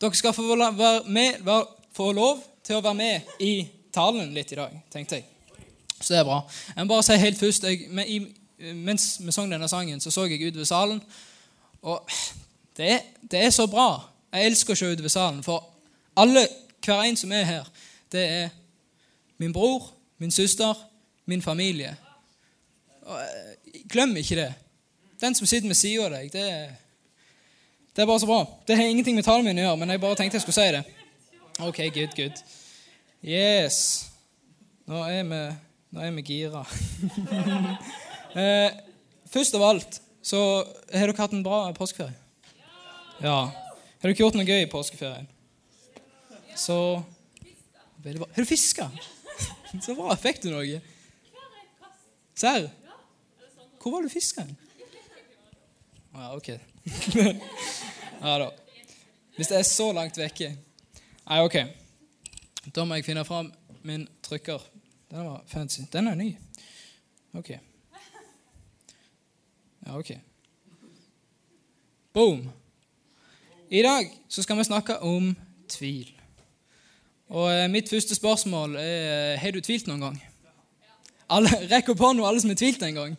Dere skal få, med, få lov til å være med i talen litt i dag, tenkte jeg. Så det er bra. Jeg må bare si helt først, jeg, Mens vi sang denne sangen, så så jeg utover salen. Og det det er så bra. Jeg elsker å se utover salen. For alle, hver en som er her, det er min bror, min søster, min familie. Og, eh, glem ikke det. Den som sitter ved siden av deg, det er, det er bare så bra. Det har ingenting med talen min å gjøre, men jeg bare tenkte jeg skulle si det. Ok, good, good. Yes. Nå er vi, nå er vi gira. eh, først av alt så har dere hatt en bra påskeferie. Ja. Har dere gjort noe gøy i påskeferien? Så Veldig bra. Har du fiska? Så bra. Fikk du noe? Serr? Hvor var du fiska? Ja, ok. ja da. Hvis det er så langt vekke Nei, ok. Da må jeg finne fram min trykker. Den var fancy. Den er ny. Ok. Ja, ok. Boom. I dag så skal vi snakke om tvil. Og eh, Mitt første spørsmål er har du tvilt noen gang. Alle, Rekk opp hånda, alle som har tvilt en gang.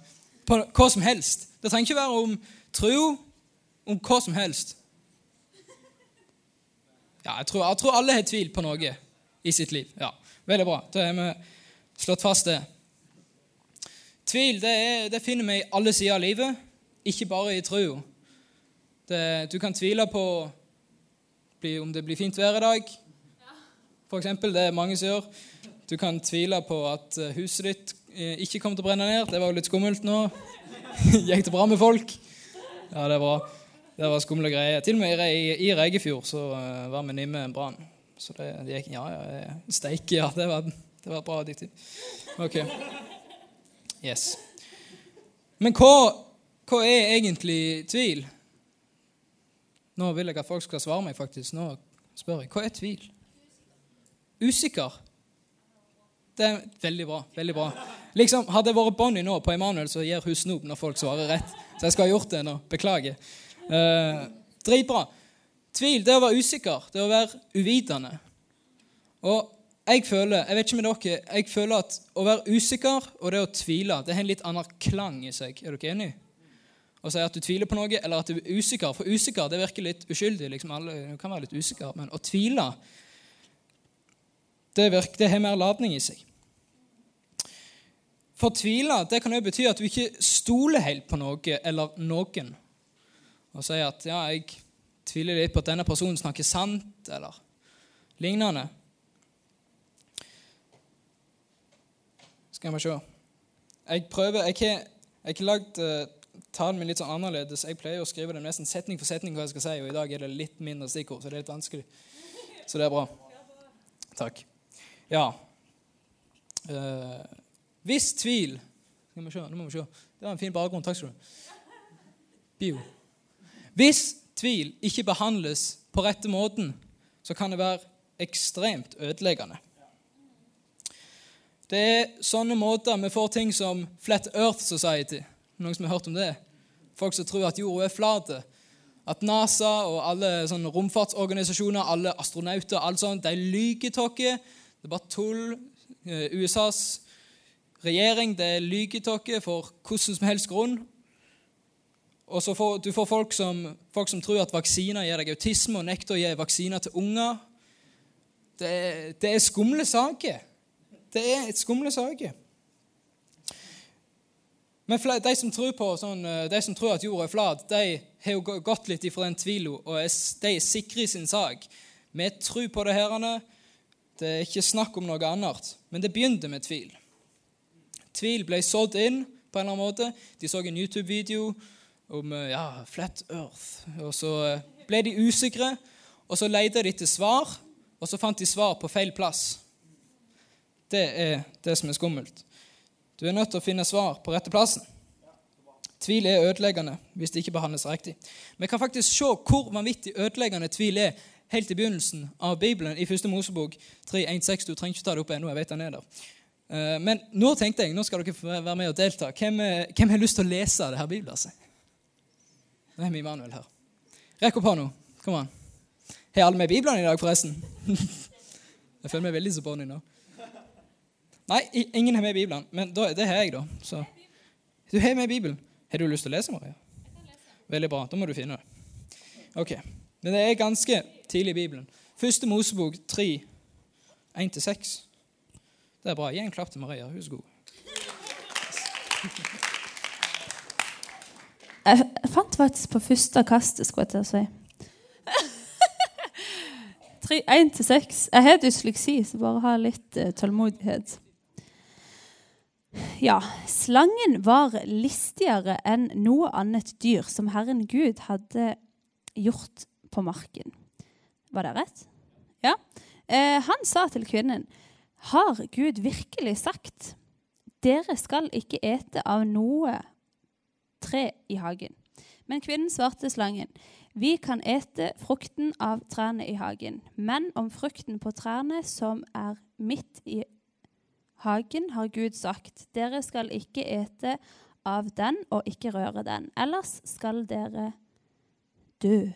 På hva som helst. Det trenger ikke være om tro, om hva som helst. Ja, jeg tror, jeg tror alle har tvilt på noe i sitt liv. Ja, Veldig bra. Da har vi slått fast det. Tvil det, er, det finner vi i alle sider av livet, ikke bare i troa. Du kan tvile på om det blir fint vær i dag. Eksempel, det er mange som gjør. Du kan tvile på at eh, huset ditt eh, ikke kommer til å brenne ned. Det var jo litt skummelt nå. Gikk det bra med folk? Ja, det var, det var skumle greier. Til og med i, i Regefjord så uh, var vi nymme brann. Så det, det, gikk Ja, ja, steike, ja. Det var, det var bra diktiv. Ok. Yes. Men hva, hva er egentlig tvil? Nå vil jeg at folk skal svare meg, faktisk. Nå spør jeg. Hva er tvil? Usikker. Det er veldig bra. veldig bra. Liksom, Hadde jeg vært Bonnie nå på Emanuel, så gir hun snop når folk svarer rett. Så jeg skal ha gjort det nå. Beklager. Uh, dritbra. Tvil, det å være usikker, det å være uvitende. Og jeg føler jeg vet ikke med dere, jeg føler at å være usikker og det å tvile det har en litt annen klang i seg. Er dere enige? Å si at du tviler på noe, eller at du er usikker. For usikker det virker litt uskyldig. liksom Alle kan være litt usikker, Men å tvile det, virker, det har mer ladning i seg. For tvile det kan jo bety at du ikke stoler helt på noe eller noen. Og sier at ja, jeg tviler litt på at denne personen snakker sant, eller lignende. Skal vi se Jeg prøver Jeg har, jeg har lagd uh, talen min litt sånn annerledes. Jeg pleier å skrive det nesten setning for setning, hva jeg skal si, og i dag er det litt mindre stikkord, så det er litt vanskelig. Så det er bra. Takk. Ja. Uh, hvis tvil Skal vi se, nå må vi se. Det var en fin bakgrunn. Takk skal du ha. Bio. Hvis tvil ikke behandles på rette måten, så kan det være ekstremt ødeleggende. Det er sånne måter vi får ting som Flat Earth Society. Noen som har hørt om det? Folk som tror at jorda er flat. At NASA og alle sånne romfartsorganisasjoner, alle astronauter, alt sånt, de lyver til. Det er bare tull. Eh, USAs regjering det lyver til for hvordan som helst grunn. Og så får, Du får folk som, folk som tror at vaksiner gir deg autisme, og nekter å gi vaksiner til unger. Det, det er skumle saker. Det er et skumle saker. Men de som på sånn, eh, de som tror at jorda er flat, de har jo gått litt ifra den tvila, og de er sikre i sin sak. Vi tror på det herrene. Det er ikke snakk om noe annet. Men det begynte med tvil. Tvil ble sådd inn på en eller annen måte. De så en YouTube-video om eh, ja, Flat Earth. Og Så eh, ble de usikre, og så leide de til svar, og så fant de svar på feil plass. Det er det som er skummelt. Du er nødt til å finne svar på rette plassen. Tvil er ødeleggende hvis det ikke behandles riktig. Vi kan faktisk se hvor vanvittig ødeleggende tvil er helt i begynnelsen av Bibelen, i 1. Mosebok 3.1.6. Du trenger ikke ta det opp ennå. jeg vet den er der. Eh, men nå tenkte jeg, nå skal dere være med og delta. Hvem, hvem har lyst til å lese det her bibelverset? Nå har vi Immanuel her. Rekk opp hånda. Kom an. Har alle med Bibelen i dag, forresten? jeg føler meg veldig så bonny nå. Nei, ingen har med Bibelen, men da, det har jeg, da. Så. Du har med Bibelen. Har du lyst til å lese, Maria? Veldig bra. Da må du finne det. Ok. Men det er ganske tidlig i Bibelen. Første Mosebok 3, 1-6. Det er bra. Gi en klapp til Maria. Hun er så god. Jeg fant faktisk på første kastet, skulle jeg til å si. 1 til 6. Jeg har dysleksi, så bare ha litt uh, tålmodighet. Ja, slangen var listigere enn noe annet dyr som Herren Gud hadde gjort på marken. Var det rett? Ja. Eh, han sa til kvinnen, 'Har Gud virkelig sagt:" 'Dere skal ikke ete av noe tre i hagen.' Men kvinnen svarte slangen, 'Vi kan ete frukten av trærne i hagen.' 'Men om frukten på trærne som er midt i hagen, har Gud sagt:" 'Dere skal ikke ete av den og ikke røre den, ellers skal dere dø.'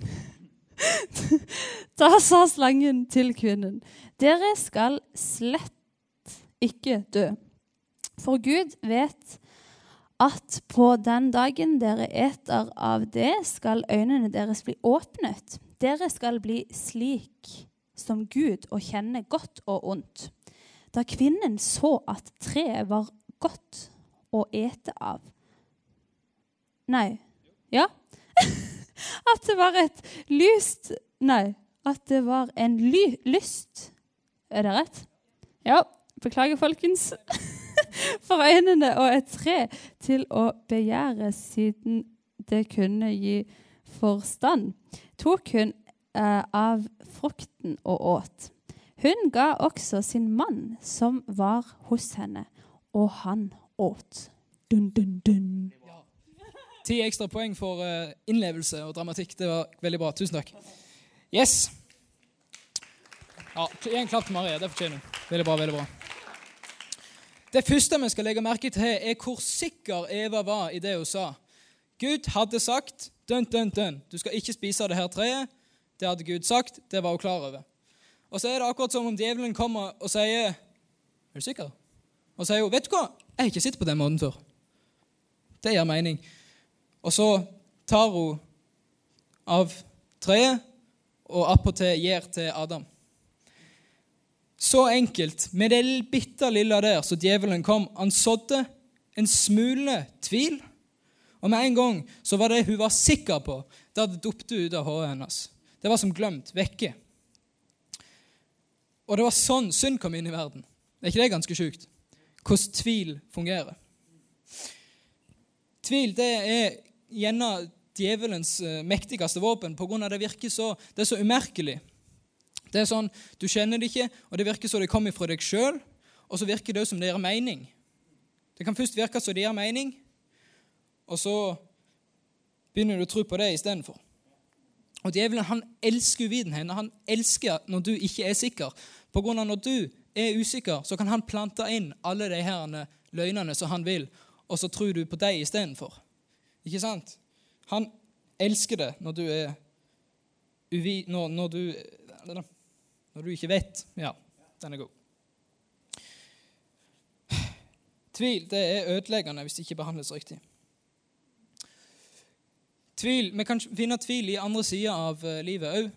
da sa slangen til kvinnen, 'Dere skal slett ikke dø.' For Gud vet at på den dagen dere eter av det, skal øynene deres bli åpnet. Dere skal bli slik som Gud og kjenne godt og ondt. Da kvinnen så at treet var godt å ete av Nei. Ja? at det var et lyst Nei, at det var en ly, lyst Er det rett? Ja. Beklager, folkens. For øynene og et tre til å begjære, siden det kunne gi forstand, tok hun eh, av frukten og åt. Hun ga også sin mann som var hos henne, og han åt. Dun, dun, dun. Ti ekstra poeng for uh, innlevelse og dramatikk. Det var veldig bra. Tusen takk. Yes. Ja, en klapp til Marie. Det fortjener hun. Veldig bra. veldig bra. Det første vi skal legge merke til, er hvor sikker Eva var i det hun sa. Gud hadde sagt dun, dun, dun, du skal ikke spise det her treet. Det hadde Gud sagt. Det var hun klar over. Og så er det akkurat som om djevelen kommer og sier Er du sikker? Og sier hun, vet du hva, jeg har ikke sittet på den måten før. Det gir mening. Og så tar hun av treet og appåtil gir til Adam. Så enkelt, med det bitte lille der så djevelen kom. Han sådde en smule tvil. Og med en gang så var det hun var sikker på, det hadde datt ut av hodet hennes. Det var som glemt, vekke. Og det var sånn synd kom inn i verden. Er ikke det ganske sjukt? Hvordan tvil fungerer. Tvil det er gjerne djevelens eh, mektigste våpen pga. det virker så, det er så umerkelig. Det er sånn, Du kjenner det ikke, og det virker som det kommer fra deg sjøl, og så virker det som det gir mening. Det kan først virke som det gir mening, og så begynner du å tro på det istedenfor. Og Djevelen han elsker uvitenheten. Han elsker når du ikke er sikker. På grunn av Når du er usikker, så kan han plante inn alle de her løgnene som han vil, og så tror du på dem istedenfor. Ikke sant? Han elsker det når du er uvi... Når, når, du, når du ikke vet. Ja, den er god. Tvil det er ødeleggende hvis det ikke behandles riktig. Tvil, Vi kan finne tvil i andre sider av eh, livet òg.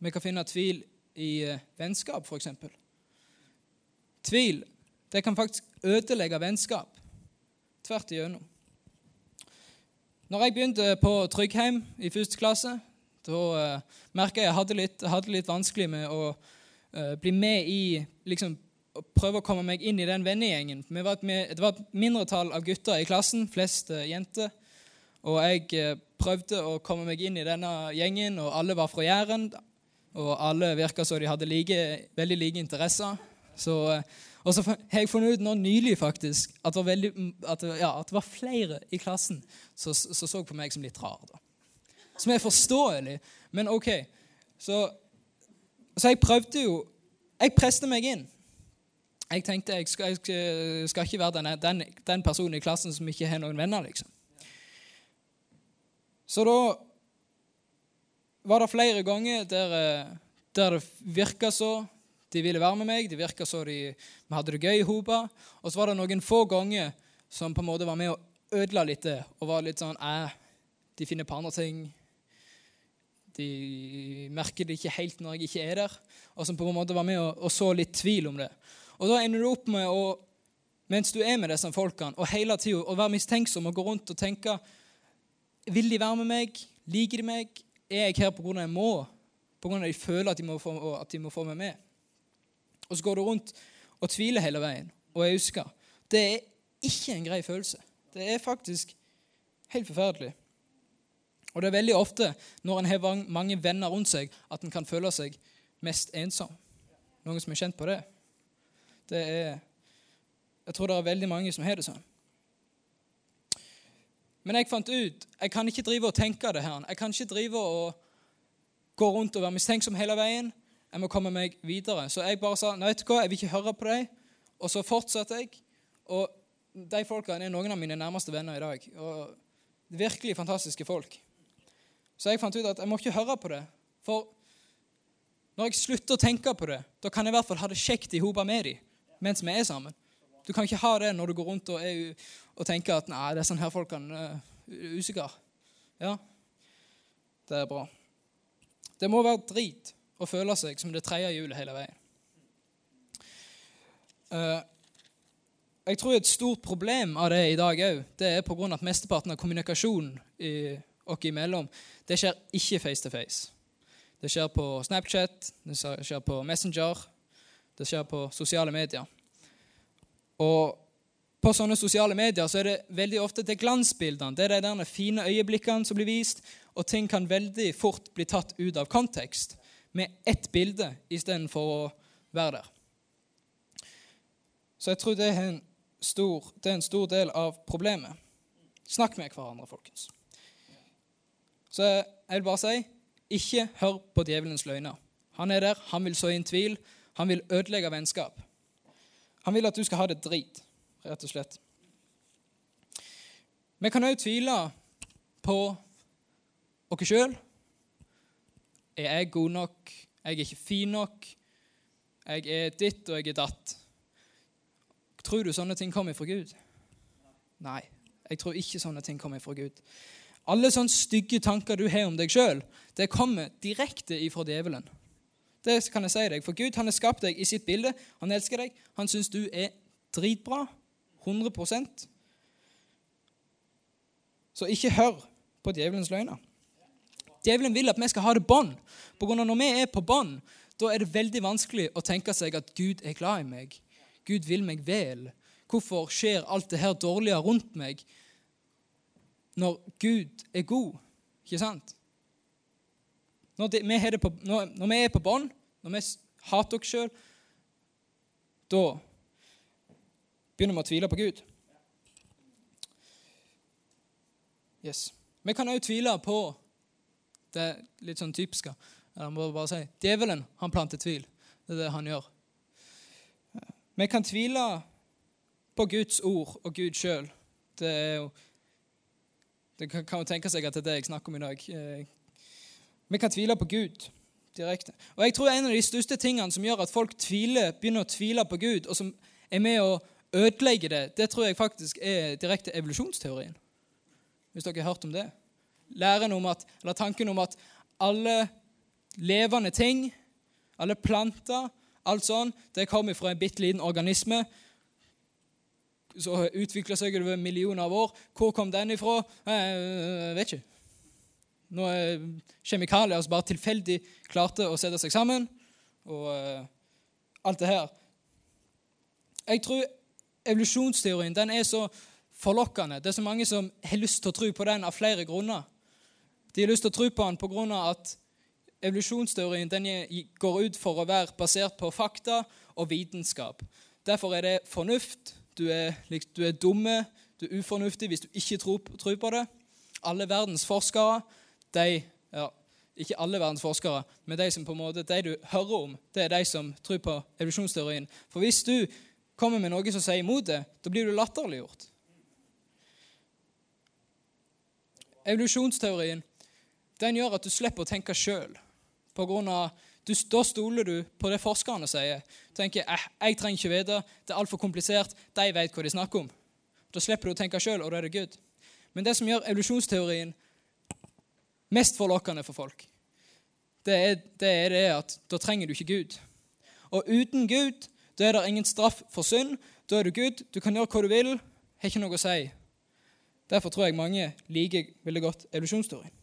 Vi kan finne tvil i eh, vennskap, f.eks. Tvil det kan faktisk ødelegge vennskap. Tvert igjennom. Når jeg begynte på Tryggheim i første klasse, da uh, merka jeg hadde litt, hadde litt vanskelig med å uh, bli med i liksom, Prøve å komme meg inn i den vennegjengen. Det var et mindretall av gutter i klassen, flest uh, jenter. Og jeg prøvde å komme meg inn i denne gjengen, og alle var fra Jæren. Og alle virka som de hadde like, veldig like interesser. Så og så har jeg funnet ut nå nylig faktisk at det var, veldig, at ja, at det var flere i klassen som så, så, på meg som litt rar. da. Som er forståelig, men OK. Så, så jeg prøvde jo Jeg presset meg inn. Jeg tenkte jeg skal, jeg skal ikke være den, den, den, personen i klassen som ikke har noen venner, liksom. Så da var det flere ganger der, eh, der det virka så de ville være med meg, det virka så de, vi hadde det gøy i hopa. Og så var det noen få ganger som på en måte var med og ødela litt det, og var litt sånn eh, De finner på andre ting. De merker det ikke helt når jeg ikke er der. Og som på en måte var med og, og så litt tvil om det. Og da ender du opp med å mens du er med disse folkene, og hele tida å være mistenksom og gå rundt og tenke Vil de være med meg? Liker de meg? Er jeg her pga. jeg må? Pga. de føler at de, må få, at de må få meg med? Og så går du rundt og tviler hele veien og jeg husker Det er ikke en grei følelse. Det er faktisk helt forferdelig. Og det er veldig ofte når en har mange venner rundt seg, at en kan føle seg mest ensom. Noen som er kjent på det? Det er Jeg tror det er veldig mange som har det sånn. Men jeg fant ut jeg kan ikke drive og tenke det her. Jeg kan ikke drive og gå rundt og være mistenksom hele veien. Jeg må komme meg videre. Så jeg bare sa nei, vet du hva, jeg vil ikke høre på deg. Og så fortsatte jeg. Og de folkene er noen av mine nærmeste venner i dag. Og Virkelig fantastiske folk. Så jeg fant ut at jeg må ikke høre på det. For når jeg slutter å tenke på det, da kan jeg i hvert fall ha det kjekt i hopa med dem mens vi er sammen. Du kan ikke ha det når du går rundt og, er, og tenker at nei, det er sånn her folk er uh, usikre. Ja, det er bra. Det må være drit å føle seg som det tredje hjulet hele veien. Uh, jeg tror et stort problem av det i dag òg, det er pga. at mesteparten av kommunikasjonen oss imellom det skjer ikke face to face. Det skjer på Snapchat, det skjer på Messenger, det skjer på sosiale medier. Og på sånne sosiale medier så er det veldig ofte det glansbildene, det er de fine øyeblikkene som blir vist, og ting kan veldig fort bli tatt ut av kontekst med ett bilde istedenfor å være der. Så jeg tror det er, stor, det er en stor del av problemet. Snakk med hverandre, folkens. Så jeg vil bare si ikke hør på djevelens løgner. Han er der, han vil så inn tvil, han vil ødelegge vennskap. Han vil at du skal ha det drit, rett og slett. Vi kan òg tvile på oss sjøl er jeg god nok? Jeg er ikke fin nok. Jeg er ditt, og jeg er datt. Tror du sånne ting kommer fra Gud? Nei, jeg tror ikke sånne ting kommer fra Gud. Alle sånne stygge tanker du har om deg sjøl, det kommer direkte ifra djevelen. Det kan jeg si deg, For Gud han har skapt deg i sitt bilde. Han elsker deg. Han syns du er dritbra. 100% Så ikke hør på djevelens løgner. Djevelen vil at vi skal ha det bånd. Når vi er på bånd, da er det veldig vanskelig å tenke seg at Gud er glad i meg. Gud vil meg vel. Hvorfor skjer alt det her dårlige rundt meg når Gud er god? Ikke sant? Når, det, vi, på, når, når vi, er på bånd, når vi hater oss sjøl, da begynner vi å tvile på Gud. Yes. Vi kan òg tvile på det litt sånn typiske. Jeg må bare si, Djevelen han planter tvil. Det er det han gjør. Vi kan tvile på Guds ord og Gud sjøl. Det er jo Det kan, jo tenke seg at det er det jeg snakker om i dag. Eh, vi kan tvile på Gud direkte. Og jeg tror En av de største tingene som gjør at folk tviler, begynner å tvile på Gud, og som er med å ødelegge det, det tror jeg faktisk er direkte evolusjonsteorien. Hvis dere har hørt om det læren om at, eller tanken om at alle levende ting, alle planter, alt sånn, det kommer fra en bitte liten organisme som utvikla seg over millioner av år. Hvor kom den ifra? Jeg vet ikke. Noen kjemikalier som bare tilfeldig klarte å sette seg sammen. Og uh, alt det her. Jeg tror evolusjonsteorien den er så forlokkende. Det er så mange som har lyst til å tro på den av flere grunner. De har lyst til å tro på han pga. at evolusjonsteorien den går ut for å være basert på fakta og vitenskap. Derfor er det fornuft. Du er, du er dumme, du er ufornuftig hvis du ikke tror, tror på det. Alle verdens forskere, de ja, Ikke alle verdens forskere, men de som på en måte, de du hører om, det er de som tror på evolusjonsteorien. For hvis du kommer med noe som sier imot det, da blir du latterliggjort. Evolusjonsteorien den gjør at du slipper å tenke sjøl. Da stoler du på det forskerne sier. Du tenker eh, jeg trenger ikke vite, det er altfor komplisert, de vet hva de snakker om. Da slipper du å tenke sjøl, og da er det Gud. Men det som gjør evolusjonsteorien mest forlokkende for folk, det er, det er det at da trenger du ikke Gud. Og uten Gud da er det ingen straff for synd. Da er du Gud, du kan gjøre hva du vil, har ikke noe å si. Derfor tror jeg mange liker veldig godt evolusjonsteorien.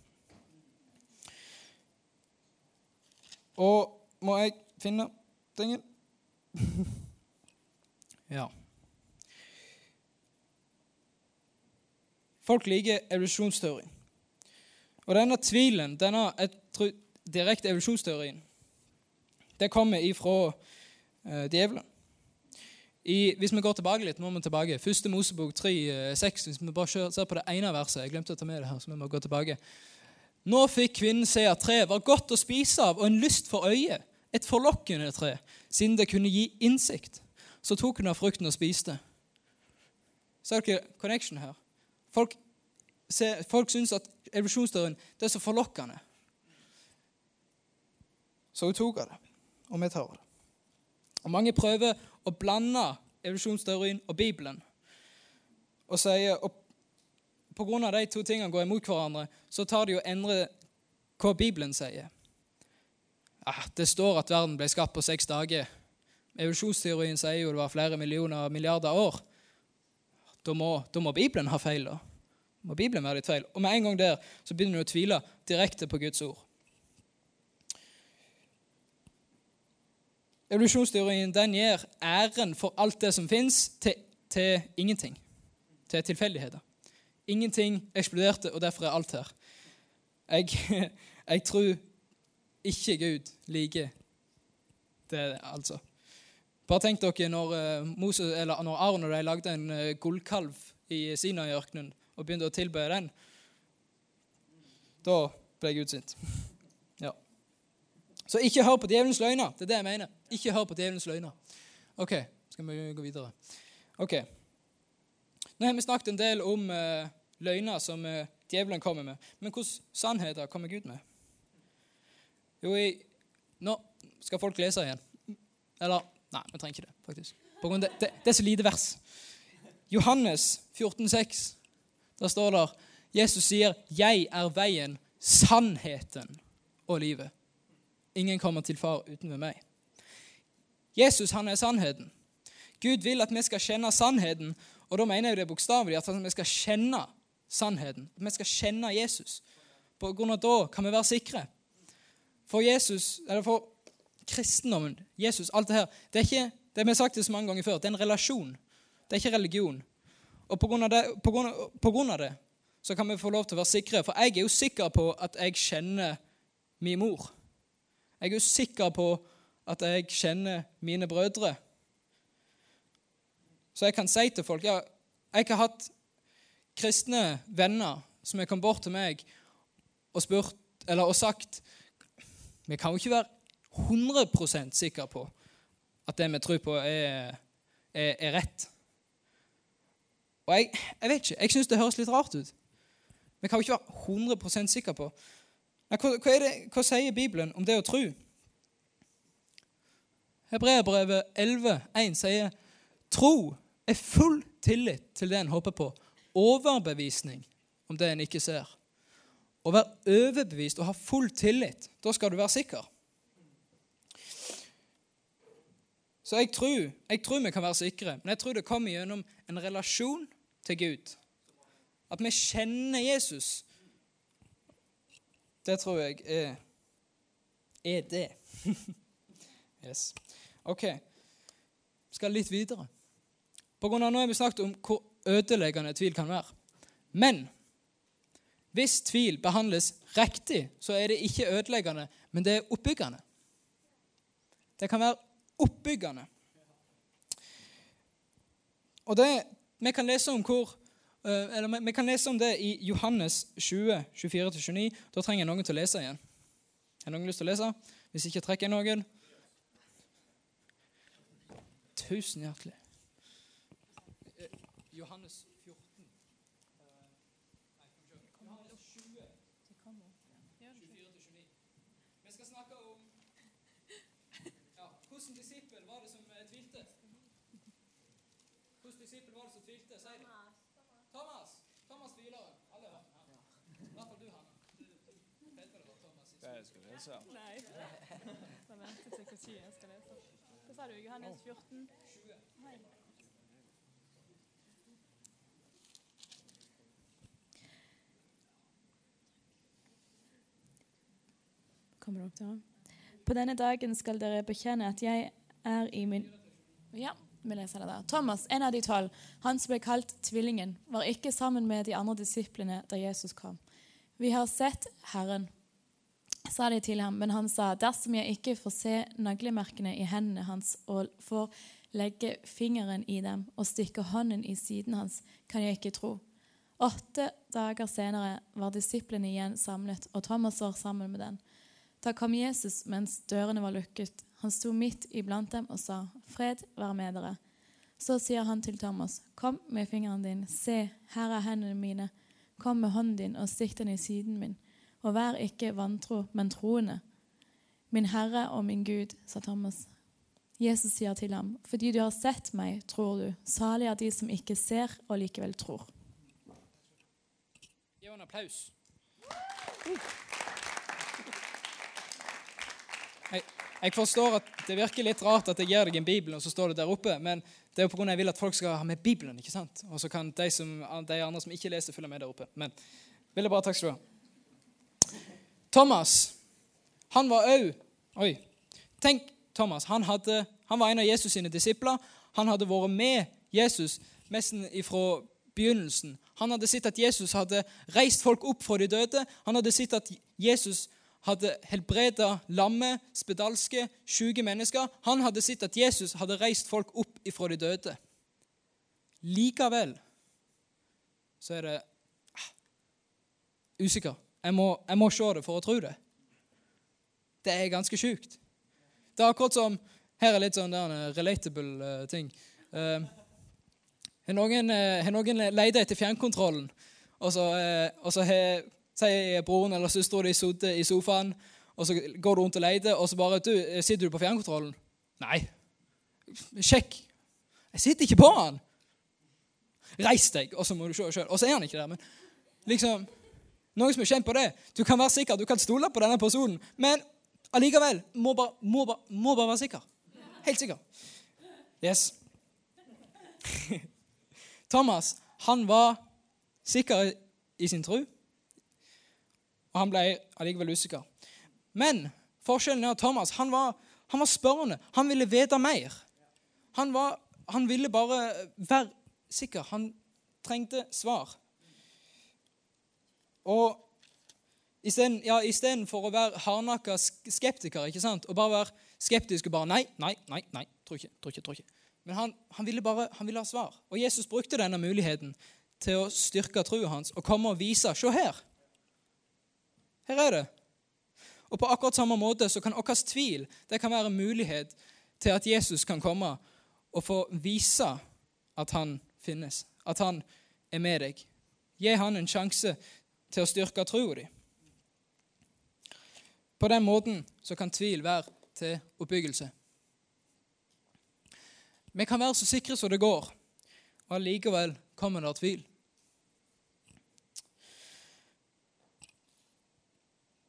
Og må jeg finne tingen? ja. Folk liker evolusjonsteorien. Og denne tvilen, denne direkte evolusjonsteorien, det kommer ifra uh, djevelen. I, hvis vi går tilbake litt, må vi tilbake. Første Mosebok 3, 6, eh, Hvis vi bare ser på det ene verset. Jeg glemte å ta med det her, så vi må gå tilbake. Nå fikk kvinnen se at treet var godt å spise av og en lyst for øyet, et forlokkende tre, siden det kunne gi innsikt. Så tok hun av frukten og spiste. Ser dere connection her? Folk, ser, folk syns at evolusjonsdøren er så forlokkende. Så hun tok av det, og vi tar av det. Og Mange prøver å blande evolusjonsteorien og Bibelen. Og sier, og Pga. de to tingene går imot hverandre, så tar de og endrer hva Bibelen sier. Ah, det står at verden ble skapt på seks dager. Evolusjonsteorien sier jo det var flere millioner milliarder år. Da må, da må Bibelen ha feil. da. Må Bibelen være litt feil. Og med en gang der så begynner du å tvile direkte på Guds ord. Evolusjonsteorien den gir æren for alt det som fins, til, til, ingenting. Til tilfeldigheter. Ingenting eksploderte, og derfor er alt her. Jeg, jeg tror ikke Gud liker det, altså. Bare tenk dere når, Moses, eller når Aron og de lagde en eh, gullkalv i Sinai-ørkenen og begynte å tilbe den. Da ble Gud sint. Så ikke hør på djevelens løgner. Det er det jeg mener. Ikke hør på djevelens løgner. Ok, skal vi gå videre. Ok. Nå har vi snakket en del om uh, løgner som uh, djevelen kommer med. Men hvilke sannheter kommer Gud med? Jo, i, nå skal folk lese igjen. Eller Nei, vi trenger ikke det, faktisk. Det, det, det er så lite vers. Johannes 14, 14,6. Der står det Jesus sier, 'Jeg er veien, sannheten og livet'. Ingen kommer til far uten meg. Jesus han er sannheten. Gud vil at vi skal kjenne sannheten, og da mener jeg det bokstavelig at vi skal kjenne sannheten. At vi skal kjenne Jesus. På grunn av da kan vi være sikre. For Jesus, eller for kristendommen, Jesus, alt det her Det er ikke, det vi har sagt det så mange ganger før, det er en relasjon. Det er ikke religion. Og på grunn, av det, på, grunn på grunn av det så kan vi få lov til å være sikre. For jeg er jo sikker på at jeg kjenner min mor. Jeg er jo sikker på at jeg kjenner mine brødre. Så jeg kan si til folk ja, Jeg har hatt kristne venner som har kommet bort til meg og, spurt, eller, og sagt Vi kan jo ikke være 100% sikre på at det vi tror på, er, er, er rett. Og jeg, jeg, vet ikke, jeg syns det høres litt rart ut. Vi kan jo ikke være 100% sikre på hva, hva, det, hva, sier Bibelen om det å tro? Hebreerbrevet 11,1 sier tro er full tillit til det en håper på, overbevisning om det en ikke ser. Å være overbevist og ha full tillit, da skal du være sikker. Så jeg tror, jeg tror vi kan være sikre, men jeg tror det kommer gjennom en relasjon til Gud. At vi kjenner Jesus det tror jeg er, er det. yes. OK. Skal litt videre. På grunn av Nå har vi snakket om hvor ødeleggende tvil kan være. Men hvis tvil behandles riktig, så er det ikke ødeleggende, men det er oppbyggende. Det kan være oppbyggende. Og det, Vi kan hvor Eh, Vi kan lese om det i Johannes 20, 24-29. Da trenger jeg noen til å lese igjen. Har noen lyst til å lese? Hvis ikke trekker jeg noen. Tusen hjertelig. Johannes 14 eh, Nei, Johannes 20. 24-29. Vi skal snakke om ja, hvordan disippel var det som eh, tvilte? Hvordan disippel var det som tvilte? Si det. Thomas. Thomas tviler. Alle har den. I hvert fall du, Hanna. Jeg skal lese. Nei. Da venter Jeg skal lese. Hva sa du? Johannes 14? 20. Kommer det opp der? På denne dagen skal dere bekjenne at jeg er i min Ja, vi leser det der. Thomas, en av de tolv, han som ble kalt Tvillingen, var ikke sammen med de andre disiplene da Jesus kom. Vi har sett Herren, sa de til ham, men han sa, dersom jeg ikke får se naglemerkene i hendene hans og får legge fingeren i dem og stikke hånden i siden hans, kan jeg ikke tro. Åtte dager senere var disiplene igjen samlet, og Thomas var sammen med den. Da kom Jesus mens dørene var lukket. Han sto midt iblant dem og sa, 'Fred være med dere.' Så sier han til Thomas, 'Kom med fingeren din. Se, her er hendene mine. Kom med hånden din og stikk den i siden min. Og vær ikke vantro, men troende.' 'Min Herre og min Gud', sa Thomas. Jesus sier til ham, 'Fordi du har sett meg, tror du. Salig er de som ikke ser og likevel tror.' Gi henne en applaus. Jeg, jeg forstår at det virker litt rart at jeg gir deg en bibel, og så står det der oppe, men det er jo pga. jeg vil at folk skal ha med Bibelen. ikke sant? Og så kan de, som, de andre som ikke leser, følge med der oppe. Men veldig bra. Takk skal du ha. Thomas, han var òg Oi. Tenk, Thomas. Han, hadde, han var en av Jesus sine disipler. Han hadde vært med Jesus nesten ifra begynnelsen. Han hadde sett at Jesus hadde reist folk opp fra de døde. Han hadde sett at Jesus hadde helbreda lamme, spedalske, sjuke mennesker. Han hadde sett at Jesus hadde reist folk opp ifra de døde. Likevel så er det ah, usikker. Jeg må, jeg må se det for å tro det. Det er ganske sjukt. Det er akkurat som Her er litt sånn der, relatable uh, ting. Eh, har noen, uh, noen leita etter fjernkontrollen, og så, eh, og sier broren eller søstera di sittet i sofaen, og så går du rundt og leter, og så bare du, 'Sitter du på fjernkontrollen?' Nei. Sjekk. Jeg sitter ikke på han. Reis deg, og så må du se sjøl. Og så er han ikke der. Men liksom Noen som er kjent på det. Du kan være sikker, du kan stole på denne personen, men allikevel må bare, må bare, må bare være sikker. Helt sikker. Yes. Thomas han var sikker i sin tro, og han ble allikevel usikker. Men forskjellen er at Thomas han var, han var spørrende. Han ville vite mer. Han, var, han ville bare være sikker. Han trengte svar. Og istedenfor ja, å være hardnakka skeptiker ikke sant? og bare være skeptisk og bare Nei, nei, nei, nei, tror ikke, tror ikke. tror ikke. Men han, han, ville bare han ville ha svar. Og Jesus brukte denne muligheten til å styrke troen hans og komme og vise Se her! Her er det. Og på akkurat samme måte så kan vår tvil det kan være mulighet til at Jesus kan komme og få vise at han finnes, at han er med deg. Gi han en sjanse til å styrke troa di. På den måten så kan tvil være til oppbyggelse. Vi kan være så sikre som det går, og allikevel kommer det tvil.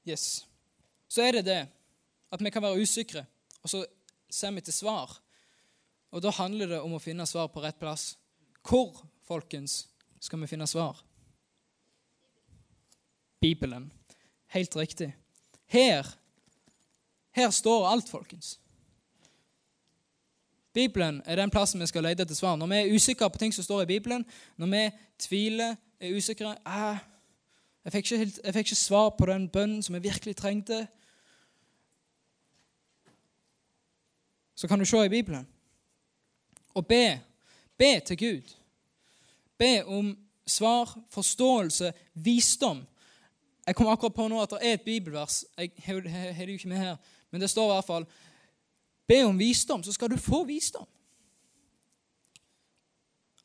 Yes. Så er det det at vi kan være usikre, og så ser vi til svar. Og da handler det om å finne svar på rett plass. Hvor, folkens, skal vi finne svar? Bibelen. Helt riktig. Her, her står alt, folkens. Bibelen er den plassen vi skal lete etter svar. Når vi er usikre på ting som står i Bibelen, når vi tviler, er usikre eh, jeg, fikk helt, jeg, fikk ikke, svar på den bønnen som jeg virkelig trengte. Så kan du se i Bibelen og be. Be til Gud. Be om svar, forståelse, visdom. Jeg kom akkurat på nå at det er et bibelvers. Jeg har det jo ikke med her, men det står i hvert fall Be om visdom, så skal du få visdom.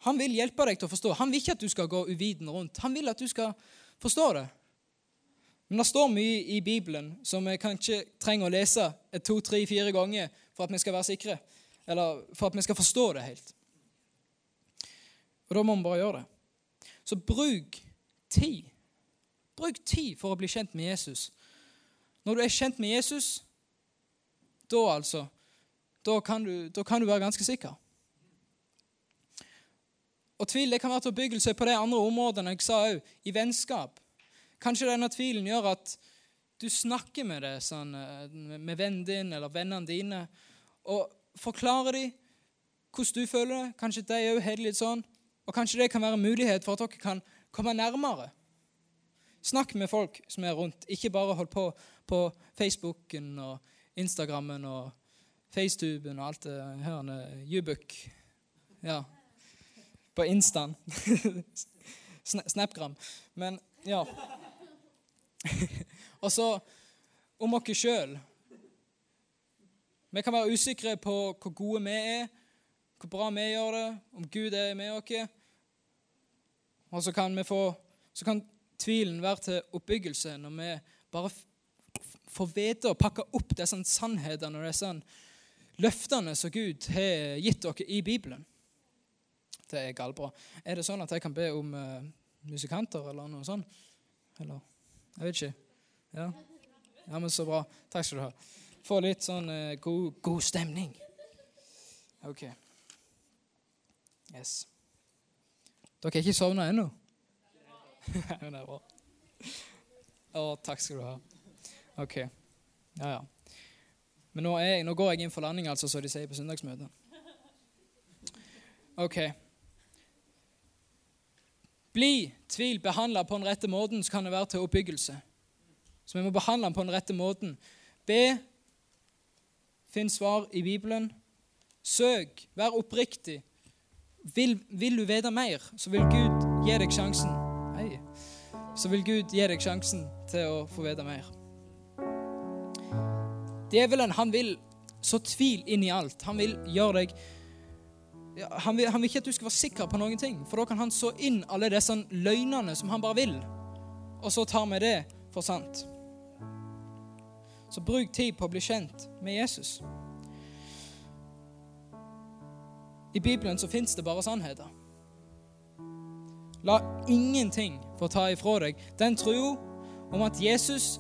Han vil hjelpe deg til å forstå. Han vil ikke at du skal gå uvitende rundt. Han vil at du skal forstå det. Men det står mye i Bibelen som vi kanskje trenger å lese et to, tre, fire ganger for at vi skal være sikre, eller for at vi skal forstå det helt. Og da må vi bare gjøre det. Så bruk tid. Bruk tid for å bli kjent med Jesus. Når du er kjent med Jesus, da altså Da kan du, da kan du være ganske sikker. Og tvil det kan være til oppbyggelse på de andre områdene jeg sa òg, i vennskap. Kanskje denne tvilen gjør at du snakker med det sånn, med vennen din eller vennene dine og forklarer dem hvordan du føler det. Kanskje de òg har det litt sånn. Og kanskje det kan være en mulighet for at dere kan komme nærmere. Snakk med folk som er rundt. Ikke bare hold på på Facebooken og Instagrammen og FaceTuben og alt det her. Jubuk. Ja. På Instaen. Snapgram. Men ja. og så om oss sjøl. Vi kan være usikre på hvor gode vi er, hvor bra vi gjør det, om Gud er med oss. Og så kan, vi få, så kan tvilen være til oppbyggelse når vi bare får vite og pakke opp disse sannhetene og disse løftene som Gud har gitt dere i Bibelen. Det er gallbra. Er det sånn at jeg kan be om uh, musikanter eller noe sånt? Eller Jeg vet ikke. Ja, ja men så bra. Takk skal du ha. Få litt sånn uh, god, god stemning. OK. Yes. Dere er ikke sovna ennå? det er bra. Å, takk skal du ha. OK. Ja, ja. Men nå, jeg, nå, går jeg inn for landing, altså, som de sier på søndagsmøtet. OK. Bli tvil behandla på den rette måten, så kan det være til oppbyggelse. Så vi må behandle den på den rette måten. Be. Finn svar i Bibelen. Søk. Vær oppriktig. Vil, vil, du vite mer, så vil Gud gi deg sjansen. Hei. Så vil Gud gi deg sjansen til å få vite mer. Djevelen han vil så tvil inn i alt. Han vil gjøre deg han vil, han vil, ikke at du skal være sikker på noen ting, for da kan han så inn alle disse løgnene som han bare vil. Og så tar vi det for sant. Så bruk tid på å bli kjent med Jesus. I Bibelen så fins det bare sannheter. La ingenting få ta ifra deg den troa om at Jesus,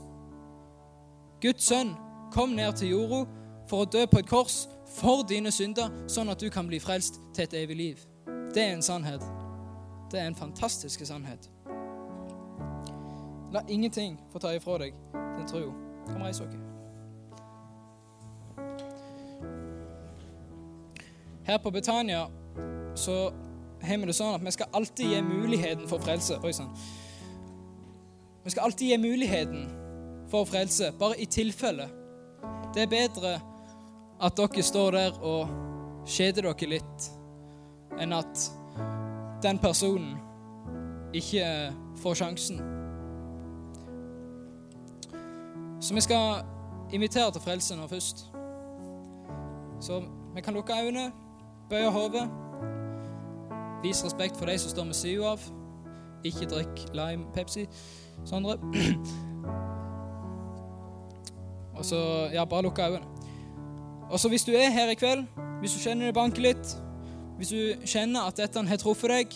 Guds sønn, kom ned til jorda for å dø på et kors for dine synder, sånn at du kan bli frelst til et evig liv. Det er en sannhet. Det er en fantastisk sannhet. La ingenting få ta ifra deg den tro. Kom, reis dere. Her på Betania så har vi det sånn at vi skal alltid gi muligheten for frelse. Oi sann. Vi skal alltid gi muligheten for frelse, bare i tilfelle. Det er bedre at dere står der og kjeder dere litt, enn at den personen ikke får sjansen. Så vi skal invitere til frelse nå først. Så vi kan lukke øynene. Bøye hodet. Vis respekt for de som står med sida av. Ikke drikk lime Pepsi, Sondre. Og så Ja, bare lukke øynene. Og så hvis du er her i kveld, hvis du kjenner det banker litt, hvis du kjenner at dette har truffet deg,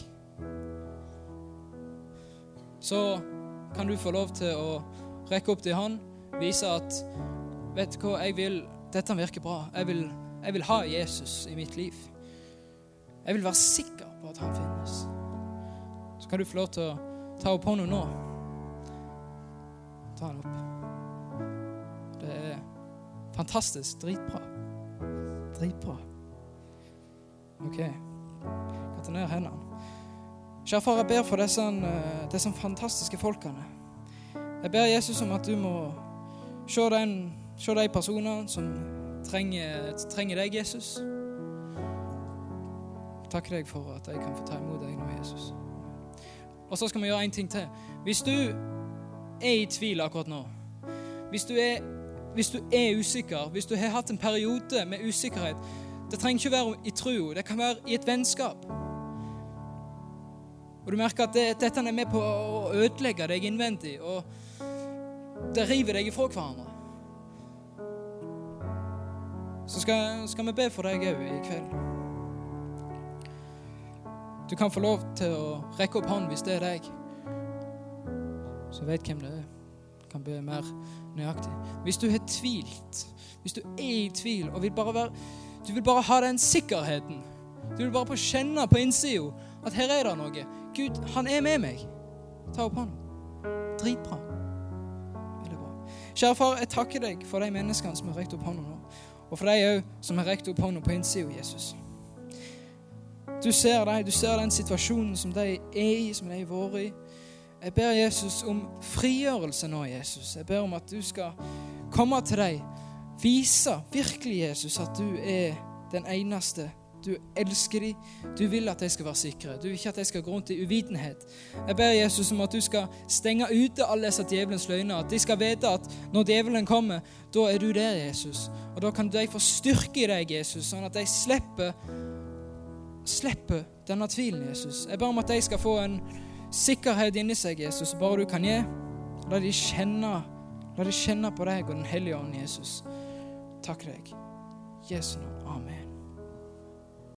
så kan du få lov til å rekke opp din hånd, vise at Vet du hva, jeg vil Dette virker bra. Jeg vil, jeg vil ha Jesus i mitt liv. Jeg vil være sikker på at han finnes. Så kan du få lov til å ta opp hånda nå. Ta den opp. Det er fantastisk. Dritbra. Dritbra. OK. Kan ta ned hendene. Kjære far, jeg ber for disse, eh, disse fantastiske folkene. Jeg ber Jesus om at du må se, den, se de personene som trenger, trenger deg, Jesus Takk deg for at jeg kan få ta imot deg nå, Jesus. Og så skal vi gjøre en ting til. Hvis du er i tvil akkurat nå, hvis du er, hvis du er usikker, hvis du har hatt en periode med usikkerhet Det trenger ikke være i tro, det kan være i et vennskap. Og du merker at det, dette er med på å ødelegge deg innvendig, og det river deg ifra hverandre. Så skal, skal vi be for deg òg i kveld. Du kan få lov til å rekke opp hånden hvis det er deg. Så vet hvem det er. Du Kan be mer nøyaktig. Hvis du har tvilt, hvis du er i tvil og vil bare være, du vil bare ha den sikkerheten Du vil bare få kjenne på innsida at her er det noe. Gud, han er med meg. Ta opp hånden. Dritbra. Veldig bra. Kjære far, jeg takker deg for de menneskene som har rekt opp hånda nå. Og for de òg som har rekt opp hånda på innsida, Jesus. Du ser dem, du ser den situasjonen som de er i, som de har vært i. Jeg ber Jesus om frigjørelse nå, Jesus. Jeg ber om at du skal komme til dem. Vise virkelig, Jesus, at du er den eneste. Du elsker dem. Du vil at de skal være sikre. Du vil ikke at de skal gå rundt i uvitenhet. Jeg ber Jesus om at du skal stenge ute alle disse djevelens løgner. At de skal vite at når djevelen kommer, da er du der, Jesus. Og da kan de få styrke i deg, Jesus, sånn at de slipper slipper denne tvilen, Jesus. Jeg ber om at de skal få en sikkerhet inni seg, Jesus, bare du kan gi. La de kjenne, la de kjenne på deg og Den hellige ånd, Jesus. Takk deg. Jesu navn. Amen.